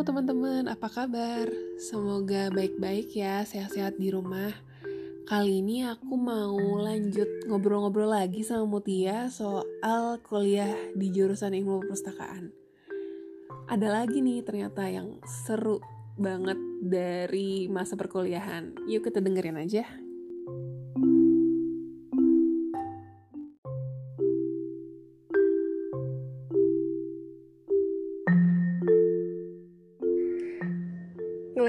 Teman-teman, apa kabar? Semoga baik-baik ya, sehat-sehat di rumah. Kali ini aku mau lanjut ngobrol-ngobrol lagi sama Mutia soal kuliah di jurusan ilmu perpustakaan. Ada lagi nih ternyata yang seru banget dari masa perkuliahan. Yuk kita dengerin aja.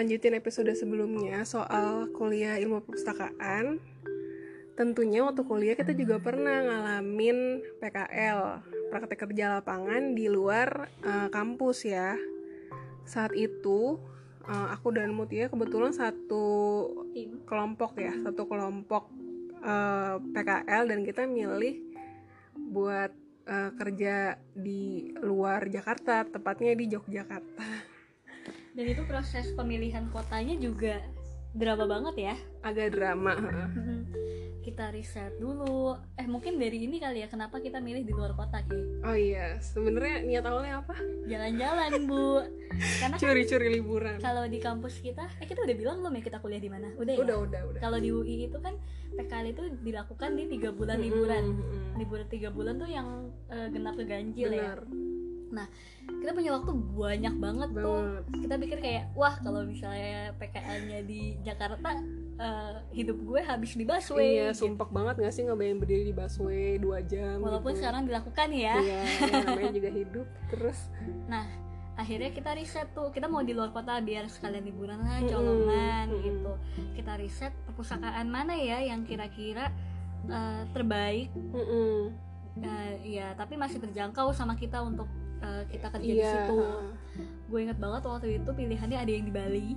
Ngelanjutin episode sebelumnya soal kuliah ilmu perpustakaan. Tentunya waktu kuliah kita juga pernah ngalamin PKL praktek kerja lapangan di luar uh, kampus ya. Saat itu uh, aku dan Mutia kebetulan satu kelompok ya satu kelompok uh, PKL dan kita milih buat uh, kerja di luar Jakarta tepatnya di Yogyakarta dan itu proses pemilihan kotanya juga drama banget ya. Agak drama kita riset dulu. Eh mungkin dari ini kali ya kenapa kita milih di luar kota Ki? Oh iya sebenarnya niat awalnya apa? Jalan-jalan bu. Karena kan curi-curi liburan. kalau di kampus kita eh kita udah bilang belum ya kita kuliah di mana? Udah ya? Udah udah udah. Kalau di UI itu kan PKL itu dilakukan di tiga bulan liburan. Mm-mm. liburan tiga bulan tuh yang eh, genap ke ganjil ya benar kita punya waktu banyak banget tuh kita pikir kayak wah kalau misalnya PKL-nya di Jakarta eh, hidup gue habis di busway iya gitu. sumpah banget gak sih ngebayang berdiri di busway dua jam walaupun gitu. sekarang dilakukan ya iya ya, namanya juga hidup terus akhirnya kita riset tuh kita mau di luar kota biar sekalian liburan lah colongan mm-mm. gitu kita riset perpustakaan mana ya yang kira-kira eh, terbaik mm-mm. Eh, ya tapi masih terjangkau sama kita untuk eh, kita kerja di iya situ. gue inget banget waktu itu pilihannya ada yang di Bali.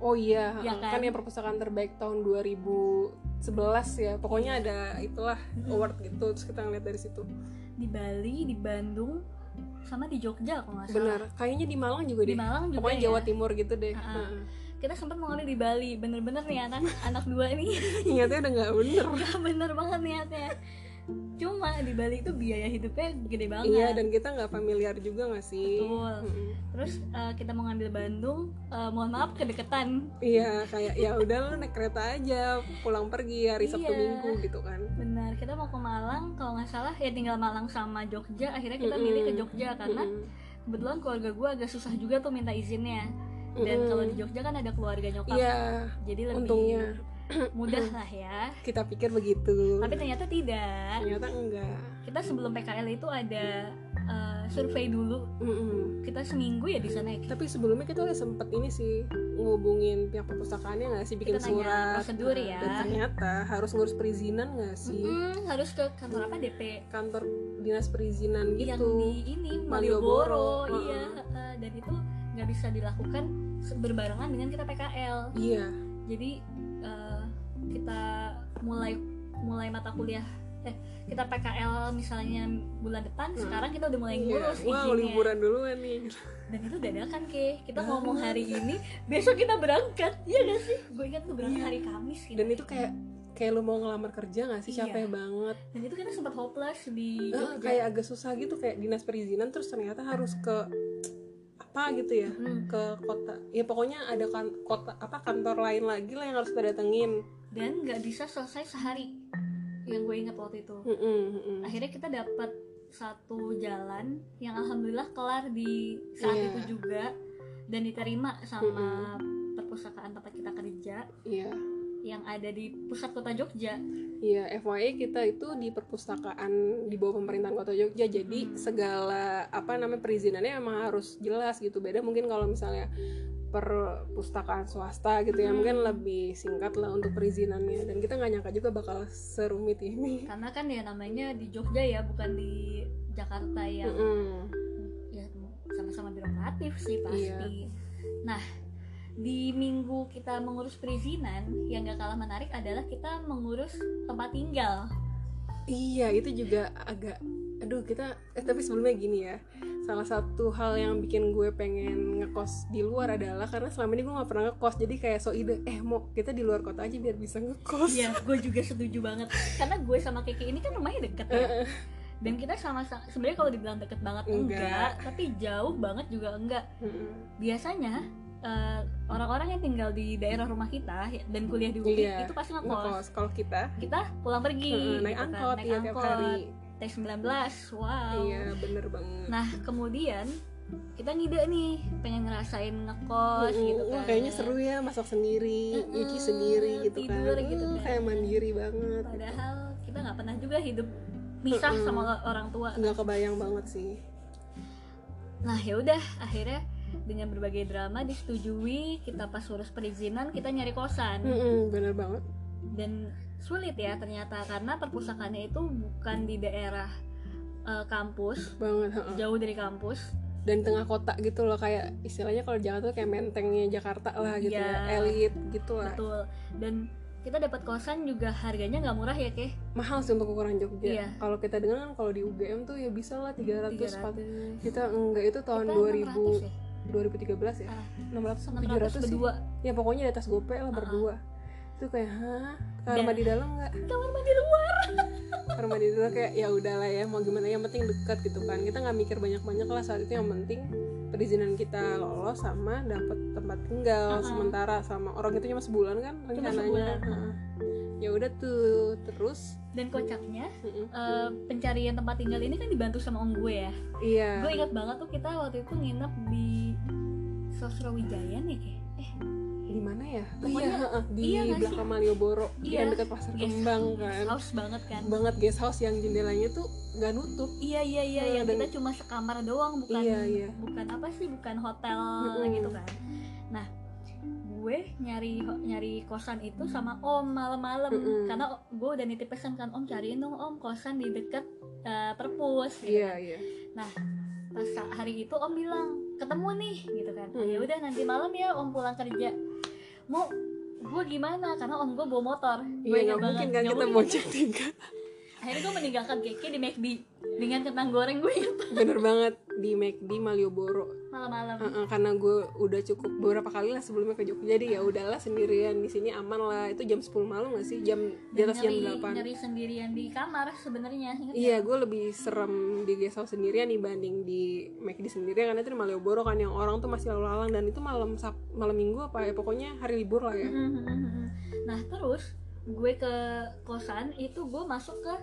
Oh iya Ya kan? Kan? yang perpustakaan terbaik tahun 2011 ya. Pokoknya ada itulah award gitu. Terus kita ngeliat dari situ. Di Bali di Bandung sama di Jogja kalau nggak salah. Benar kayaknya di Malang juga di deh Malang juga pokoknya ya. Jawa Timur gitu deh. Ha-ha. Ha. kita sempat ngambil di Bali. Bener-bener nih anak anak dua ini ingatnya udah nggak bener. Nggak bener banget niatnya cuma di Bali itu biaya hidupnya gede banget iya dan kita nggak familiar juga nggak sih Betul. Terus eh, kita mau ngambil Bandung eh, mohon maaf kedeketan Iya kayak ya udah lu naik kereta aja pulang pergi hari Sabtu Iya. Minggu gitu kan. benar kita mau ke Malang kalau nggak salah ya tinggal Malang sama Jogja akhirnya kita Mm-mm. milih ke Jogja karena Mm-mm. kebetulan keluarga gue agak susah juga tuh minta izinnya dan Mm-mm. kalau di Jogja kan ada keluarga nyokap Iya jadi lebih untungnya mudah lah ya kita pikir begitu. tapi ternyata tidak ternyata enggak. kita sebelum PKL itu ada eh, survei dulu Mm-mm. kita seminggu ya di sana ya? Tapi sebelumnya kita udah sempet ini sih ngubungin pihak perpustakaannya nggak sih bikin Kita surat. prosedur ya. Dan ternyata harus ngurus perizinan nggak sih? Mm, harus ke kantor apa DP Kantor dinas perizinan yang gitu. di ini Malioboro. Malioboro, iya heeh. dan itu nggak bisa dilakukan berbarengan dengan kita PKL Iya. jadi kita mulai mulai mata kuliah eh kita PKL misalnya bulan depan Hmm. sekarang kita udah mulai Iya. ngurus Wow izinnya liburan duluan nih. dan itu dadakan ke kita Banget. ngomong hari ini besok kita berangkat iya gak sih gue ingat tuh berangkat Iya. hari Kamis gitu Dan itu kayak kayak lu mau ngelamar kerja nggak sih Iya. capek banget. dan itu kita sempat hopeless di Jogja kayak agak susah gitu kayak dinas perizinan terus ternyata harus ke apa gitu ya Hmm. ke kota ya pokoknya ada kan kota apa kantor lain lagi lah yang harus kita datengin dan nggak bisa selesai sehari. Yang gue ingat waktu itu. Mm-mm, mm-mm. akhirnya kita dapat satu jalan yang alhamdulillah kelar di saat Iya. itu juga. Dan diterima sama perpustakaan tempat kita kerja. Iya. Yang ada di pusat kota Jogja. Iya FYI kita itu di perpustakaan di bawah pemerintahan kota Jogja. Jadi Hmm. segala apa namanya perizinannya emang harus jelas gitu. Beda mungkin kalau misalnya perpustakaan swasta gitu ya Hmm. mungkin lebih singkat lah untuk perizinannya dan kita nggak nyangka juga bakal serumit ini karena kan ya namanya di Jogja ya bukan di Jakarta yang Mm-mm. ya sama-sama birokratif sih pasti. Iya. Nah, di minggu kita mengurus perizinan yang gak kalah menarik adalah kita mengurus tempat tinggal. Iya, itu juga agak aduh kita eh tapi sebelumnya gini ya. Salah satu hal yang bikin gue pengen ngekos di luar adalah karena selama ini gue gak pernah ngekos jadi kayak so ide eh mau kita di luar kota aja biar bisa ngekos. Iya, gue juga setuju banget. Karena gue sama Kiki ini kan rumahnya deket ya. Dan kita sama sebenarnya kalau dibilang deket banget enggak. Enggak. tapi jauh banget juga enggak biasanya eh, orang-orang yang tinggal di daerah rumah kita ya, dan kuliah di UPI Iya, itu pasti ngekos ngekos kalau kita kita pulang pergi naik gitu kan, angkot naik iya tiap hari T19 wow. Iya bener banget. Nah kemudian kita ngide nih pengen ngerasain ngekos Mm-mm. gitu Wah, kan. kayaknya seru ya masak sendiri Mm-mm, nyuci sendiri gitu tidur kan gitu Mm, kan. kayak mandiri banget padahal kita nggak pernah juga hidup misah Mm-mm. sama orang tua. Nggak kebayang banget sih. Nah ya udah akhirnya dengan berbagai drama disetujui kita pas urus perizinan kita nyari kosan. Mm-mm, bener banget. Dan sulit ya ternyata karena perpustakaannya itu bukan di daerah eh, kampus. Banget heeh. jauh dari kampus. Dan tengah kota gitu loh kayak istilahnya kalau Jakarta tuh kayak mentengnya Jakarta lah gitu Iya. ya elit gitu lah. Betul. Dan kita dapat kosan juga harganya nggak murah ya ke mahal sih untuk ukuran Jogja. Iya. kalau kita dengar kan kalau di UGM tuh ya bisa lah 300, 400 300 kita enggak itu tahun Kita 2000 600 ya? 2013 ya? Ah, 600 600 700 sih. berdua. Ya pokoknya di atas gope lah berdua itu kayak hah? Kamar mandi dalam nggak? Kamar mandi luar. Kamar mandi dalam kayak ya udahlah ya mau gimana yang penting dekat gitu kan. Kita nggak mikir banyak banyak lah saat itu yang penting perizinan kita lolos sama dapat tempat tinggal Uh-uh. sementara sama orang itu cuma sebulan kan Cuma rencananya. ya udah tuh terus? Dan kocaknya eh, pencarian tempat tinggal ini kan dibantu sama om gue ya? Iya. Gue ingat banget tuh kita waktu itu nginep di Sosrawijaya nih kayak eh di mana ya Pokoknya- iya di iya nggak sih? belakang Malioboro Iya. yang dekat pasar Guest kembang kan house banget kan banget guest house yang jendelanya tuh nggak nutup iya iya iya Nah, yang dan- kita cuma sekamar doang bukan Iya, iya. bukan apa sih bukan hotel Mm-mm. gitu kan nah gue nyari nyari kosan itu sama om malam-malam Mm-mm. karena gue udah nitip pesan kan om cariin dong om kosan di dekat eh, perpus gitu iya kan. iya pas sa- hari itu om bilang ketemu nih gitu kan. Hmm. ya udah nanti malam ya om pulang kerja. Mau gue gimana? Karena om gue bawa motor. Gue iya nggak mungkin kan kita bonceng tiga akhirnya gue meninggalkan keke di McD dengan kentang goreng gue ingat bener banget di McD Malioboro. Malam-malam. Karena gue udah cukup beberapa kali lah sebelumnya ke Jogja jadi ya udahlah sendirian di sini aman lah. Itu jam 10 malam gak sih? Jam di Dan atas jam nyari, 8 nyari sendirian di kamar sebenarnya Iya, gue lebih serem di guest house sendirian dibanding di McD sendirian karena itu di Malioboro kan yang orang tuh masih lalu lalang dan itu malam Sab malam minggu apa ya pokoknya hari libur lah ya. nggak? nah terus gue ke kosan itu gue masuk ke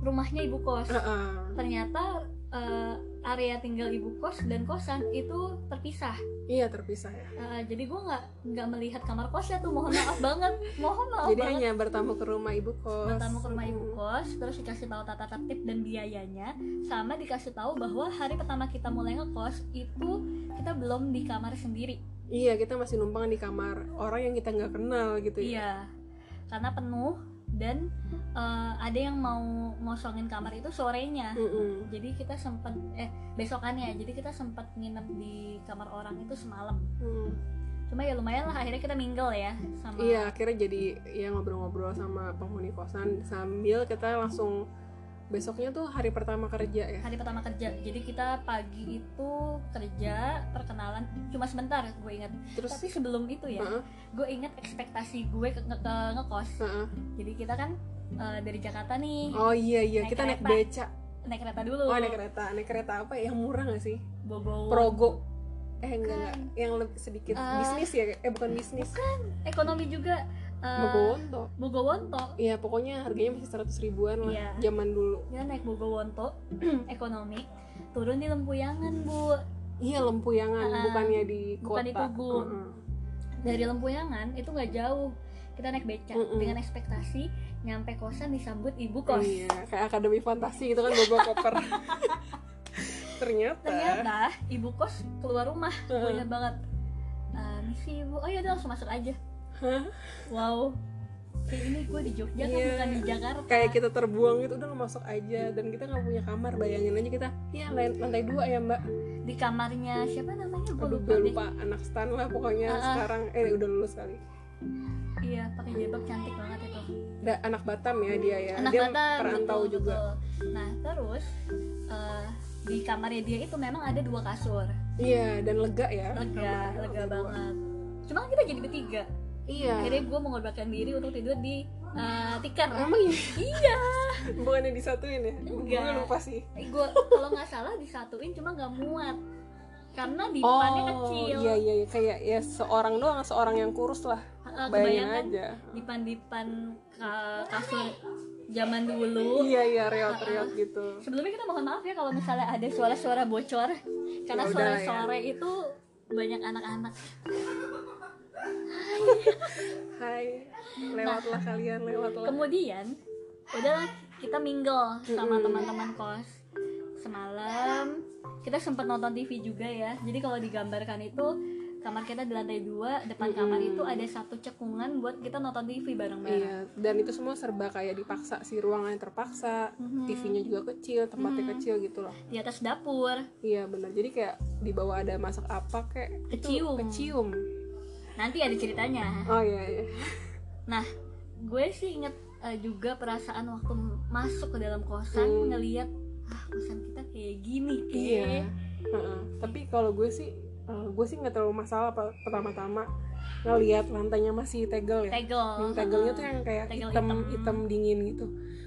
rumahnya ibu kos Heeh. ternyata eh, area tinggal ibu kos dan kosan itu terpisah Iya terpisah ya. Eh, jadi gue nggak nggak melihat kamar kosnya tuh mohon maaf banget mohon maaf Jadi banget hanya bertamu ke rumah ibu kos. bertamu ke rumah ibu kos terus dikasih tahu tata tertib dan biayanya sama dikasih tahu bahwa hari pertama kita mulai ngekos itu kita belum di kamar sendiri Iya kita masih numpang di kamar orang yang kita nggak kenal gitu ya. iya karena penuh dan eh, ada yang mau ngosongin kamar itu sorenya Mm-mm. jadi kita sempat eh besokannya jadi kita sempat nginep di kamar orang itu semalam Mm. cuma ya lumayan lah akhirnya kita mingle ya sama Iya akhirnya jadi ya ngobrol-ngobrol sama penghuni kosan sambil kita langsung besoknya tuh hari pertama kerja ya. hari pertama kerja jadi kita pagi itu kerja perkenalan cuma sebentar gue ingat Terus tapi sebelum itu ya Heeh, gue ingat ekspektasi gue ke, ke- ke- ngekos heeh. jadi kita kan eh, dari Jakarta nih Oh iya iya Naik kita naik kereta. beca. naik kereta dulu Oh naik kereta, naik kereta apa ya? Yang murah gak sih? Bogor Progo. Eh enggak Bukan. enggak, yang lebih sedikit Eh, bisnis ya? Eh bukan bisnis. ekonomi juga eh, Bogowonto. Bogowonto Iya pokoknya harganya masih 100 ribuan lah Iya. zaman dulu. dia naik Bogowonto ekonomi turun di Lempuyangan bu Iya lempuyangan, Ah, bukannya di bukan kota. di Tugu. Heeh. dari Lempuyangan itu nggak jauh kita naik beca Mm-mm. dengan ekspektasi nyampe kosan disambut ibu kos Iya, kayak akademi fantasi gitu kan bawa koper. Ternyata. ternyata ibu kos keluar rumah ingat banget "Eh, misi ibu oh ya udah langsung masuk aja Hah? wow. Kayak ini gue di Jogja kan Iya. bukan di Jakarta. Kayak kita terbuang gitu udah masuk aja. Dan kita nggak punya kamar bayangin aja kita ya lan- lantai dua ya mbak. Di kamarnya siapa namanya? Gue lupa gue deh. lupa anak stan lah pokoknya ah. sekarang. Eh udah lulus kali. Iya pakai jilbab cantik banget itu da, anak Batam ya dia ya. Anak dia Batam perantau betul, juga. betul. nah terus eh, di kamarnya dia itu memang ada dua kasur. Iya dan lega ya. Lega lega banget. cuma kan kita jadi bertiga iya. Akhirnya gue mengorbankan diri untuk tidur di eh, tikar. Emang iya? Iya. Bukannya disatuin ya? Enggak. gue lupa sih. Gue kalau nggak salah disatuin cuma nggak muat. Karena dipannya kecil. iya iya iya. kayak ya seorang doang seorang yang kurus lah. Eh, bayangin aja. dipan-dipan ka- kasur zaman dulu. Iya iya reot-reot gitu. Sebelumnya kita mohon maaf ya kalau misalnya ada suara-suara bocor. Karena Ya udah lah ya. sore-sore itu banyak anak-anak hai lewatlah kalian lewatlah kemudian udahlah kita mingle sama teman-teman kos semalam kita sempat nonton TV juga ya jadi kalau digambarkan itu kamar kita di lantai dua depan kamar Mm-mm. itu ada satu cekungan buat kita nonton TV bareng-bareng Iya, dan itu semua serba kayak dipaksa sih ruangannya terpaksa, Mhm. TV-nya juga kecil, tempatnya Mhm. kecil gitu loh. di atas dapur Iya benar. Jadi kayak di bawah ada masak apa kayak itu Kecium. Nanti ada ceritanya Oh iya iya. nah gue sih inget eh, juga perasaan waktu masuk ke dalam kosan Hmm. ngeliat ah kosan kita kayak gini Iya. kayak Heeh. Tapi kalau gue sih eh, gue sih nggak terlalu masalah pe- pertama-tama ngelihat lantainya masih tegel ya. tegel Yang tegelnya tuh yang kayak Tegel hitam, hitam. hitam dingin gitu.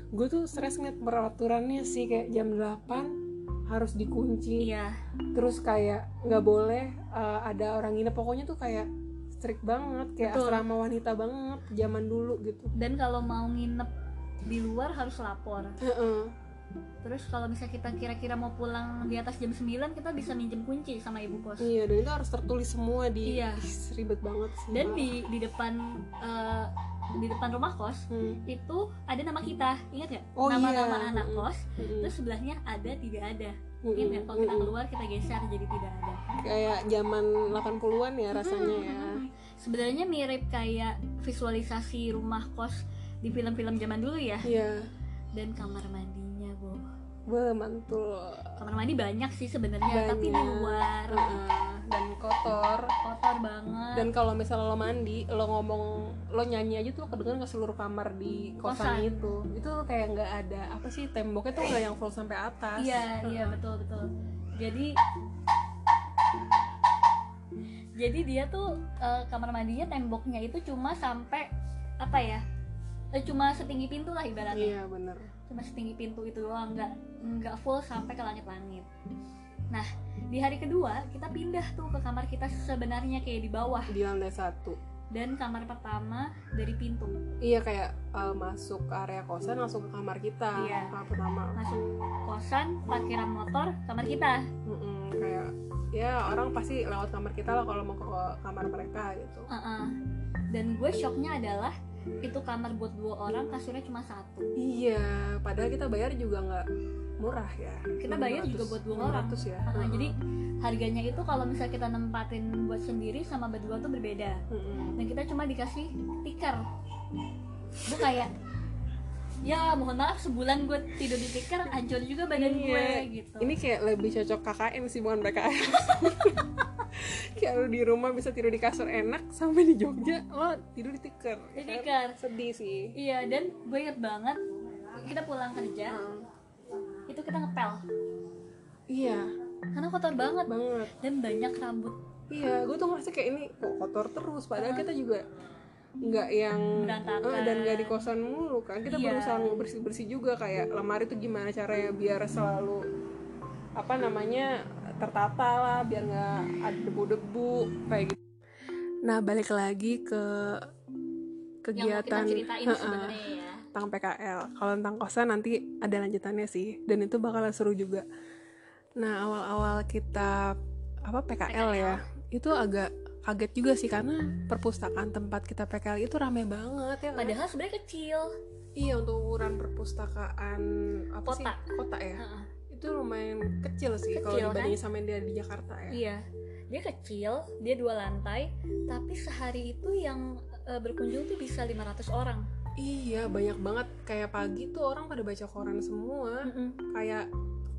Gue tuh stres ngeliat peraturannya sih kayak jam 8 harus dikunci. iya terus kayak nggak boleh uh, ada orang nginep pokoknya tuh kayak strict banget kayak Betul. asrama wanita banget zaman dulu gitu dan kalau mau nginep di luar harus lapor Heeh. terus kalau misalnya kita kira-kira mau pulang di atas jam 9 kita bisa minjem kunci sama ibu kos iya dan itu harus tertulis semua di Iya. Ih, ribet banget sih dan di di depan eh, di depan rumah kos Hmm. itu ada nama kita ingat nggak Oh, nama-nama iya. anak Mm-mm. kos Mm-mm. terus sebelahnya ada tidak ada Mm-mm. ingat nggak kalau kita Mm-mm. keluar kita geser jadi tidak ada kayak zaman 80-an ya rasanya ya Mm-mm. Sebenarnya mirip kayak visualisasi rumah kos di film-film zaman dulu ya. Iya. Dan kamar mandinya bu. Wah, mantul. Kamar mandi banyak sih sebenarnya tapi di luar. Heeh. dan kotor. Kotor banget. Dan kalau misalnya lo mandi lo ngomong lo nyanyi aja tuh kedengeran ke seluruh kamar di kosan, Kosan. itu. Itu kayak nggak ada apa sih temboknya tuh nggak yang full sampai atas. Iya iya betul betul. Jadi jadi dia tuh eh, kamar mandinya temboknya itu cuma sampai apa ya eh, cuma setinggi pintu lah ibaratnya. Iya bener. Cuma setinggi pintu itu doang nggak nggak full sampai ke langit-langit. Nah di hari kedua kita pindah tuh ke kamar kita sebenarnya kayak di bawah. Di lantai satu. Dan kamar pertama dari pintu. Iya kayak uh, masuk area kosan langsung ke kamar kita. Iya. kamar pertama. Masuk kosan parkiran motor kamar kita. Mm-mm, kayak ya orang pasti lewat kamar kita lah kalau mau ke kamar mereka gitu Uh-uh. dan gue shocknya adalah itu kamar buat dua orang kasurnya cuma satu iya padahal kita bayar juga nggak murah ya Kita bayar juga buat dua orang. 600 ya Uh-uh. Heeh. jadi harganya itu kalau misalnya kita nempatin buat sendiri sama berdua tuh berbeda Mm-mm. dan kita cuma dikasih tikar gue kayak ya mohon maaf sebulan gue tidur di tikar hancur juga badan Iya. gue gitu. Ini kayak lebih cocok KKN sih bukan PKN kayak lu di rumah bisa tidur di kasur enak sampai di Jogja lo tidur di tikar. Di tikar. sedih sih. Iya dan gue inget banget kita pulang kerja itu kita ngepel. Iya. Karena kotor banget. Banget. Dan banyak rambut. Iya gue tuh ngerasa kayak ini kok kotor terus padahal kita juga nggak yang Berantakan. eh, dan nggak di kosan mulu kan. Kita Iya. berusaha bersih bersih juga kayak lemari tuh gimana caranya biar selalu apa namanya tertata lah biar nggak ada debu-debu kayak gitu. Nah balik lagi ke yang mau kita kegiatan sebenarnya ya. tentang PKL kalau tentang kosan nanti ada lanjutannya sih dan itu bakal seru juga. Nah awal-awal kita apa PKL, ya itu agak kaget juga sih karena perpustakaan tempat kita PKL itu rame banget ya kan? padahal sebenarnya kecil. Iya untuk ukuran perpustakaan apa sih? Kota. kota ya? Heeh. itu lumayan kecil sih kalau dibandingin sama yang dia di Jakarta ya? Iya. Dia kecil dia dua lantai tapi sehari itu yang eh, berkunjung tuh bisa 500 orang. Iya banyak banget. Kayak pagi tuh orang pada baca koran semua. Kayak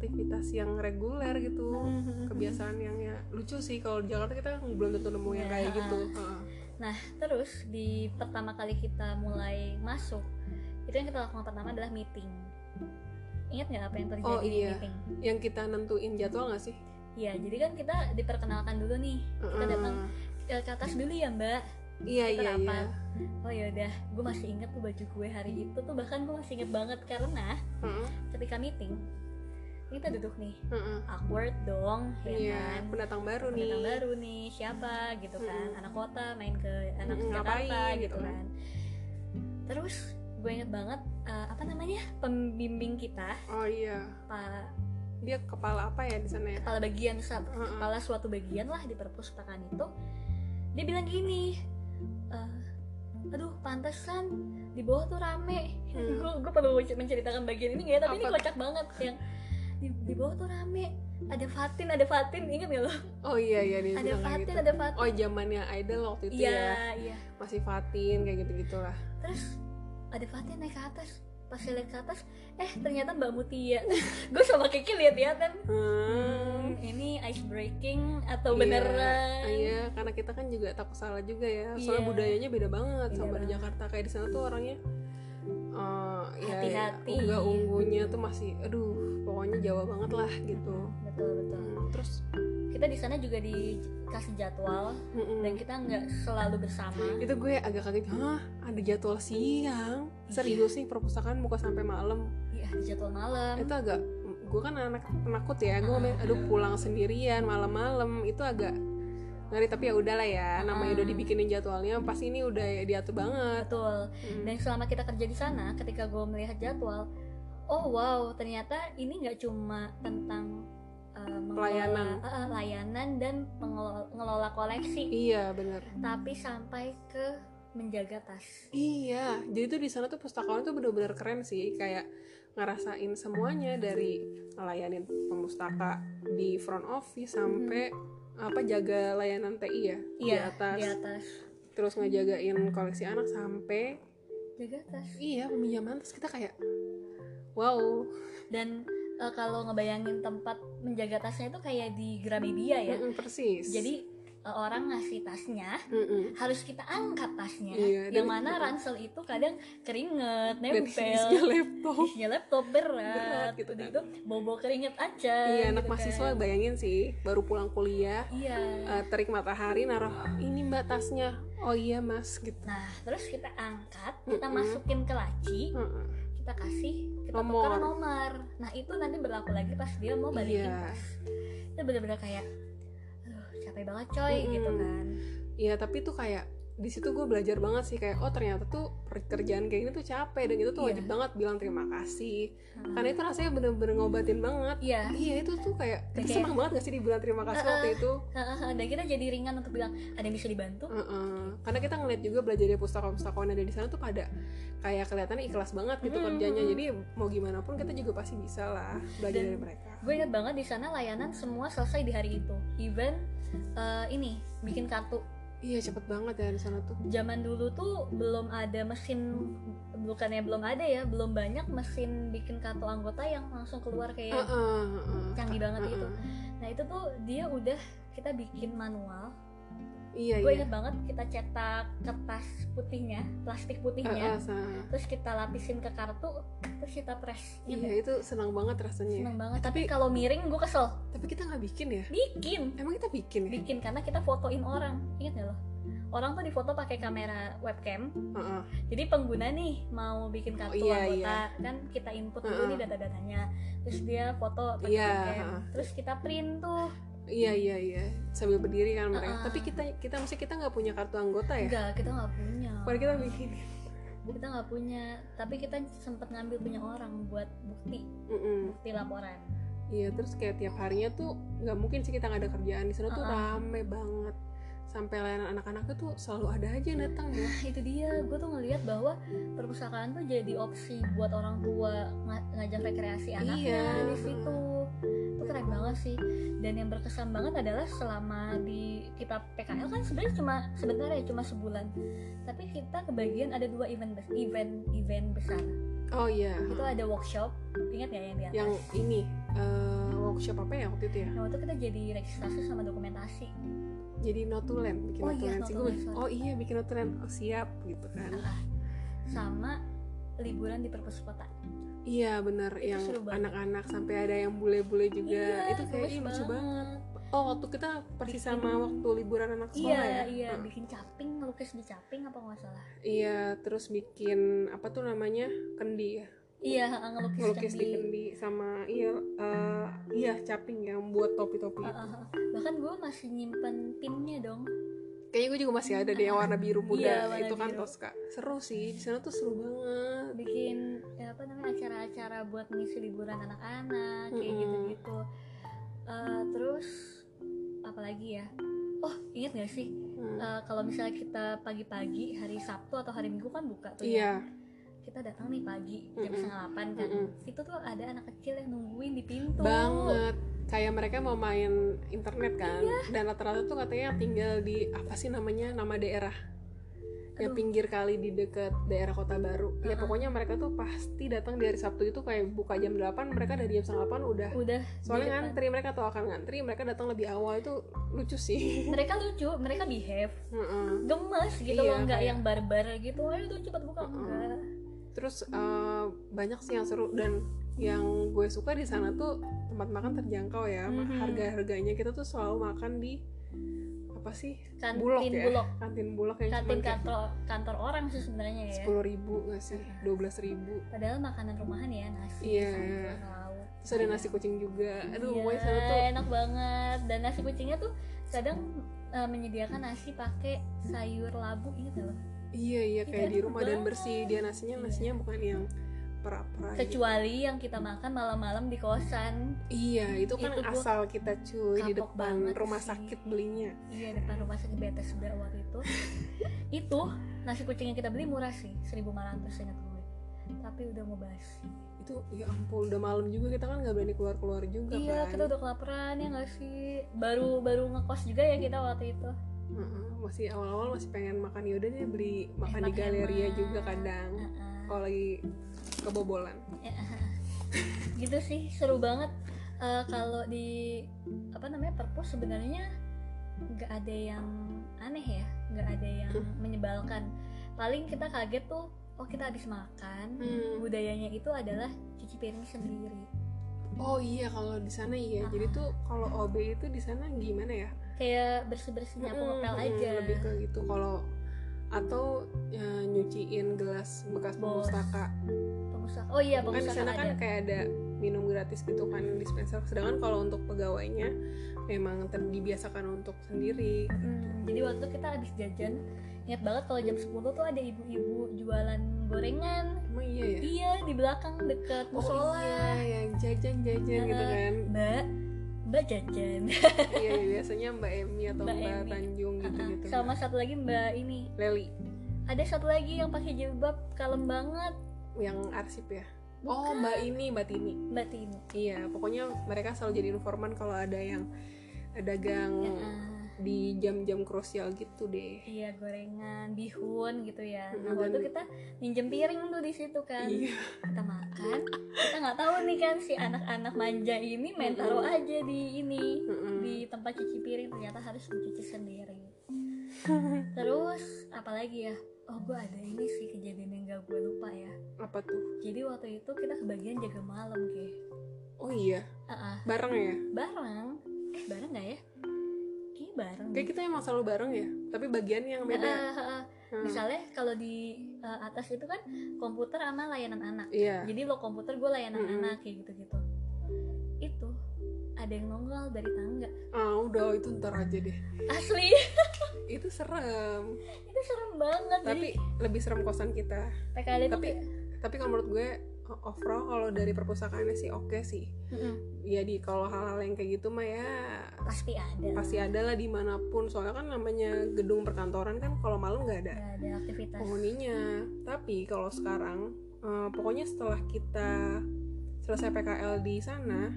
aktivitas yang reguler gitu kebiasaan yang ya lucu sih kalau di Jakarta kita belum tentu nemu yang Ya, kayak gitu. Nah, terus di pertama kali kita mulai masuk, itu yang kita lakukan pertama adalah meeting. Ingat nggak apa yang terjadi Oh, di iya. meeting? yang kita nentuin jadwal nggak sih Iya, jadi kan kita diperkenalkan dulu nih. Kita datang "Eh, ke atas dulu ya Mbak. iya iya iya oh ya udah gue masih inget tuh baju gue hari itu tuh bahkan gue masih inget banget karena Heeh, ketika meeting kita duduk nih. Heeh. awkward dong ya iya kan? pendatang baru nih. pendatang baru nih. Siapa? Gitu kan. Anak kota main ke anak Mm-mm, Jakarta ngapain gitu gitu. kan? terus gue inget banget eh, apa namanya? Pembimbing kita. Oh iya. Pak dia kepala apa ya di sana ya? kepala bagian Heeh. kepala suatu bagian lah di perpustakaan itu. Dia bilang gini eh, aduh pantesan di bawah tuh rame. Hmm. gue gue perlu menceritakan bagian ini nggak ya? Tapi ini Apa? kocak banget yang di, di bawah tuh rame. Ada Fatin ada Fatin inget gak lo? Oh iya iya dia ada Fatin gitu. ada Fatin. Oh zamannya idol waktu itu iya ya. iya. Masih Fatin kayak gitu gitulah terus ada Fatin naik ke atas. Pas lihat ke atas eh ternyata Mbak Mutia. Gue sama Kiki lihat-lihatan hmm. ini ice breaking atau Iya, beneran? iya karena kita kan juga takut salah juga ya. Soalnya Iya. budayanya beda banget Beda sama di banget. Jakarta. Kayak di sana tuh orangnya eh, ya, ya Hati-hati. unggah unggunya tuh masih aduh pokoknya Jawa banget lah gitu. Betul betul. Hmm, terus? Kita di sana juga dikasih jadwal mm-mm. dan kita nggak selalu bersama. Itu gue agak kaget hah? Ada jadwal siang? Serius nih perpustakaan buka sampai malam. Iya di jadwal malam. Itu agak gue kan anak penakut ya gue ngomong, aduh pulang sendirian malam-malam. Itu agak ngeri tapi ya udahlah ya namanya udah Ah. dibikinin jadwalnya pasti ini udah diatur banget. Betul. Hmm. dan selama kita kerja di sana ketika gue melihat jadwal oh wow ternyata ini nggak cuma tentang uh, Pelayanan. uh, layanan dan mengelola ngelola koleksi. Iya bener. Tapi sampai ke menjaga tas. Iya jadi tuh di sana tuh pustakawan tuh bener-bener keren sih kayak ngerasain semuanya dari ngelayanin pemustaka di front office sampai apa jaga layanan TI ya? Di iya atas. di atas. Terus ngejagain koleksi anak sampai jaga tas iya peminjaman tas kita kayak wow. Dan uh, kalau ngebayangin tempat menjaga tasnya itu kayak di Gramedia ya? Mm-mm, persis. Jadi orang ngasih tasnya Mm-mm. harus kita angkat tasnya Iya, yang mana ransel itu kadang keringet nempel isinya laptop isinya laptop berat, Berat gitu gitu kan. gitu bobo keringet aja iya anak gitu mahasiswa kan. bayangin sih baru pulang kuliah iya eh, terik matahari naruh ini mbak tasnya oh iya mas gitu nah terus kita angkat kita Mm-mm. masukin ke laci Mm-mm. kita kasih kita Nomor. tukar nomor nah itu nanti berlaku lagi pas dia mau balikin Iya. tas itu bener-bener kayak capek banget coy Mm-mm. gitu kan Iya tapi tuh kayak di situ gue belajar banget sih kayak oh ternyata tuh pekerjaan kayak gini tuh capek dan itu tuh Iya. wajib banget bilang terima kasih Hmm. karena itu rasanya bener-bener ngobatin banget iya iya itu tuh kayak kita Kayak- senang banget gak sih dibilang terima kasih waktu itu dan kita jadi ringan untuk bilang ada yang bisa dibantu Heeh. karena kita ngeliat juga belajar dari pustaka-pustakawan yang ada di sana tuh pada kayak kelihatannya ikhlas banget gitu Mm-mm. kerjanya jadi mau gimana pun kita juga pasti bisa lah belajar Dan- dari mereka gue ingat banget di sana layanan semua selesai di hari itu even eh, ini bikin kartu iya cepet banget ya di sana tuh zaman dulu tuh belum ada mesin bukannya belum ada ya belum banyak mesin bikin kartu anggota yang langsung keluar kayak Heeh, heeh. canggih banget Heeh. itu nah itu tuh dia udah kita bikin manual iya gue iya. ingat banget kita cetak kertas putihnya plastik putihnya. Sa- terus kita lapisin ke kartu terus kita press. Iya Ingat itu senang banget rasanya. Seneng banget. Tapi Tapi- kalau miring gue kesel. Tapi kita nggak bikin ya? Bikin. Emang kita bikin ya? Bikin karena kita fotoin orang. Ingat gak lo? Orang tuh difoto pakai kamera webcam. Heeh. jadi pengguna nih mau bikin kartu Oh, iya, anggota kan kita input dulu Heeh. nih data-datanya. Terus dia foto pakai Iya, webcam. terus kita print tuh iya iya iya. Sambil berdiri kan mereka. Heeh. tapi kita kita mesti kita nggak punya kartu anggota ya? Enggak kita nggak punya. Padahal kita bikin. Kita nggak punya. Tapi kita sempet ngambil punya orang buat bukti. Mm-mm. bukti laporan. Iya terus kayak tiap harinya tuh nggak mungkin sih kita nggak ada kerjaan. Di sana tuh Uh-uh. rame banget. Sampai layanan anak-anaknya tuh selalu ada aja yang datang ya nah itu dia. Gue tuh ngelihat bahwa perpustakaan tuh jadi opsi buat orang tua nga- ngajak rekreasi anaknya Iya. di situ itu keren banget sih. Dan yang berkesan banget adalah selama di kita PKL kan sebenarnya cuma sebentar ya cuma sebulan. Tapi kita kebagian ada dua event event event besar. Oh iya. Itu ada workshop. Ingat ya yang di atas? Yang ini eh, workshop apa ya waktu itu ya? Nah waktu kita jadi registrasi sama dokumentasi. Jadi notulen bikin Oh iya, notulen sih. bikin, sorry. oh iya bikin notulen oh siap gitu kan. Ah, sama liburan di perpus kota iya bener Itu yang anak-anak sampai ada yang bule-bule juga Iya, itu kayak ih, lucu banget oh waktu kita persis Bikin- sama waktu liburan anak sekolah iya ya iya Heeh. bikin caping ngelukis di caping apa nggak salah iya terus bikin apa tuh namanya kendi ya iya ngelukis, ngelukis di kendi. kendi sama iya eh, iya caping yang buat topi-topi itu. ah, ah. bahkan gue masih nyimpen pinnya dong kayaknya gue juga masih ada deh yang warna biru muda. Iya, warna itu kan biru. Tosca. Seru sih. Di sana tuh seru banget. Bikin ya apa namanya acara-acara buat ngisi liburan anak-anak kayak Mm-mm. gitu-gitu. Eh, terus apalagi ya? Oh inget gak sih? Hmm. Eh, kalau misalnya kita pagi-pagi hari Sabtu atau hari Minggu kan buka tuh ya. Iya. Kita datang nih pagi jam setengah delapan kan. Mm-mm. itu tuh ada anak kecil yang nungguin di pintu. Banget kayak mereka mau main internet kan Iya. dan rata-rata tuh katanya tinggal di apa sih namanya nama daerah yang Aduh. pinggir kali di dekat daerah kota baru ya Uh-uh. pokoknya mereka tuh pasti datang di hari Sabtu itu kayak buka jam 8 mereka dari jam setengah 8 udah udah soalnya ngantri mereka tuh akan ngantri mereka datang lebih awal itu lucu sih mereka lucu mereka behave Heeh. gemes gitu Iya, loh nggak kayak- yang barbar gitu ayo tuh cepat buka Uh-uh. enggak terus eh, banyak sih yang seru dan yang gue suka di sana tuh tempat makan terjangkau ya. Mhm. harga harganya kita tuh selalu makan di apa sih? Kantin bulog bulog, ya kantin bulog yang kantin kantor kantor orang sih sebenarnya ya. sepuluh ribu nggak sih? Dua belas ribu. Padahal makanan rumahan ya nasi Iya. lauk. Terus ada nasi kucing juga. Aduh Iya, pokoknya sana tuh enak banget. Dan nasi kucingnya tuh kadang eh, menyediakan nasi pakai sayur labu gitu loh iya iya Itu kayak di enak rumah dan bersih. Dia nasinya Iya. nasinya bukan yang pera-pera gitu. kecuali yang kita makan malam-malam di kosan. Iya itu kan Itu asal kita cuy di depan rumah sih. sakit belinya. Iya depan rumah sakit Bethesda waktu itu. Itu nasi kucing yang kita beli murah sih 1500 ingat gue. Tapi udah mau basi. Itu ya ampun udah malam juga kita kan nggak berani keluar keluar juga iya kan. kita udah kelaparan ya nggak sih? Baru baru ngekos juga ya kita waktu itu. Heeh, masih awal-awal masih pengen makan yaudah deh beli makan di Hemat-hemat. galeria juga kadang. Heeh. kalau lagi kebobolan. Ya, gitu sih seru banget. Eh, kalau di apa namanya perpus sebenarnya nggak ada yang aneh ya nggak ada yang menyebalkan. Paling kita kaget tuh oh kita habis makan Hmm. budayanya itu adalah cuci piring sendiri. Oh iya kalau di sana iya. Ah. jadi tuh kalau OB itu di sana gimana ya? Kayak bersih bersih nyapu ngepel mm-mm, aja. lebih ke gitu. Kalau atau ya, nyuciin gelas bekas Bos. pemustaka oh iya kan di sana kan ada. kayak ada minum gratis gitu kan dispenser. Sedangkan kalau untuk pegawainya memang ter- dibiasakan untuk sendiri Hmm, jadi waktu kita habis jajan ingat banget kalau jam 10 tuh ada ibu-ibu jualan gorengan. Emang iya ya? Iya di belakang deket oh musola. iya yang jajan jajan gitu Heeh. kan. Mbak mbak jajan. Iya biasanya Mbak Emi atau Mbak Mbak, Emi. Tanjung gitu gitu sama satu lagi mbak ini. Leli. Ada satu lagi yang pakai jilbab kalem banget yang arsip ya? Oh. Mbak ini Mbak Tini. Mbak Tini. Iya pokoknya mereka selalu jadi informan kalau ada yang dagang Ya, di jam-jam krusial gitu deh. Iya gorengan bihun gitu ya. Nah waktu kita minjem piring tuh di situ kan. Iya. Kita makan. Kita nggak tahu nih kan si anak-anak manja ini main taruh aja di ini Mm-mm. di tempat cuci piring. Ternyata harus mencuci sendiri. Terus apalagi ya oh gue ada ini sih kejadian yang gak gue lupa ya. Apa tuh? Jadi waktu itu kita kebagian jaga malam ke oh iya? Ah. bareng ya? Bareng. Eh bareng nggak ya? Kayaknya bareng kayak kita emang selalu bareng ya tapi bagian yang beda. Ah, ah. Hmm. misalnya kalau di uh, atas itu kan komputer sama layanan anak. Iya. Jadi lo komputer gue layanan Mm-mm. anak kayak gitu gitu itu ada yang nongol dari tangga. Ah udah itu ntar aja deh. Asli serem. Itu serem banget tapi lebih serem kosan kita. Jadi PKL itu tapi tapi kalau menurut gue overall kalau dari perpustakaannya sih oke sih. Mm-mm. ya di kalau hal-hal yang kayak gitu mah ya pasti ada. pasti ada lah di mana pun. Soalnya kan namanya gedung perkantoran kan kalau malam nggak ada Nggak ada aktivitas. penghuninya. Tapi kalau sekarang eh, pokoknya setelah kita selesai PKL di sana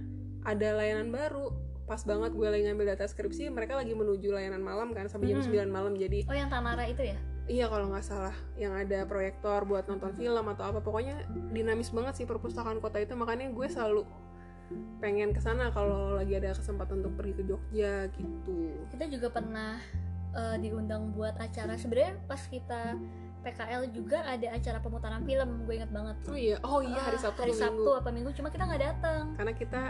ada layanan baru pas banget gue lagi ngambil data skripsi mereka lagi menuju layanan malam kan sampai jam Hmm. 9 malam jadi oh yang Tamara itu ya? Iya kalau nggak salah yang ada proyektor buat nonton film atau apa pokoknya dinamis banget sih perpustakaan kota itu makanya gue selalu pengen ke sana kalau lagi ada kesempatan untuk pergi ke Jogja gitu. Kita juga pernah uh, diundang buat acara. Sebenarnya pas kita PKL juga ada acara pemutaran film gue inget banget. Oh iya oh iya hari Ah, Sabtu hari atau Sabtu Minggu. apa Minggu cuma kita nggak datang. Karena kita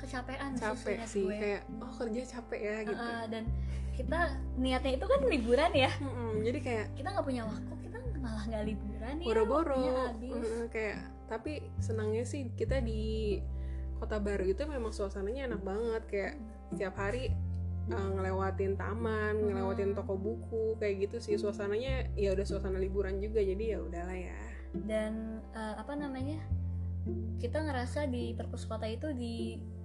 kecapean sih capek sih gue. kayak oh kerja capek ya gitu Uh, dan kita niatnya itu kan liburan ya Mm-mm, jadi kayak kita nggak punya waktu kita malah nggak liburan ya boro-boro waktunya habis. Mm-mm, kayak tapi senangnya sih kita di kota baru itu memang suasananya enak banget kayak setiap hari uh, ngelewatin taman, Hmm. ngelewatin toko buku kayak gitu sih suasananya ya udah suasana liburan juga jadi ya udahlah ya. dan uh, apa namanya kita ngerasa di perpus kota itu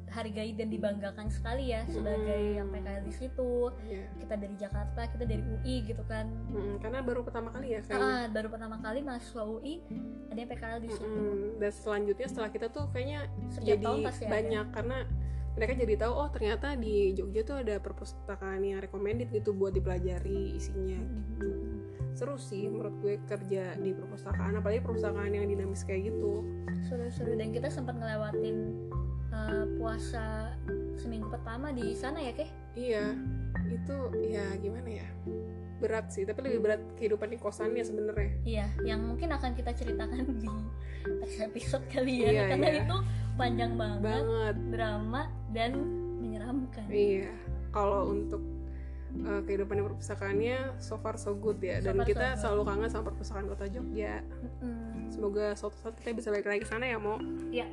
dihargai dan dibanggakan sekali ya sebagai Hmm. yang PKL di situ Iya. kita dari Jakarta kita dari UI gitu kan Mm-mm, karena baru pertama kali ya kayaknya. Ah, baru pertama kali mahasiswa UI ada yang PKL di situ Mm-mm, dan selanjutnya setelah kita tuh kayaknya Setiap jadi tahun pasti ada. banyak karena mereka jadi tahu oh ternyata di Jogja tuh ada perpustakaan yang recommended gitu buat dipelajari isinya Hmm. seru sih menurut gue kerja di perpustakaan apalagi perpustakaan yang dinamis kayak gitu seru-seru dan kita sempat ngelewatin uh, puasa seminggu pertama di sana ya keh iya itu ya gimana ya? Berat sih tapi lebih berat kehidupan di kosannya sebenarnya. Iya yang mungkin akan kita ceritakan di episode kali ya. Iya, karena iya. itu panjang banget banget. drama dan menyeramkan. Iya kalau untuk uh, kehidupan di perpustakaannya so far so good ya. Dan So far so kita good. selalu kangen sama perpustakaan kota Jogja. Mm-mm. semoga suatu saat kita bisa balik lagi ke sana ya mau ya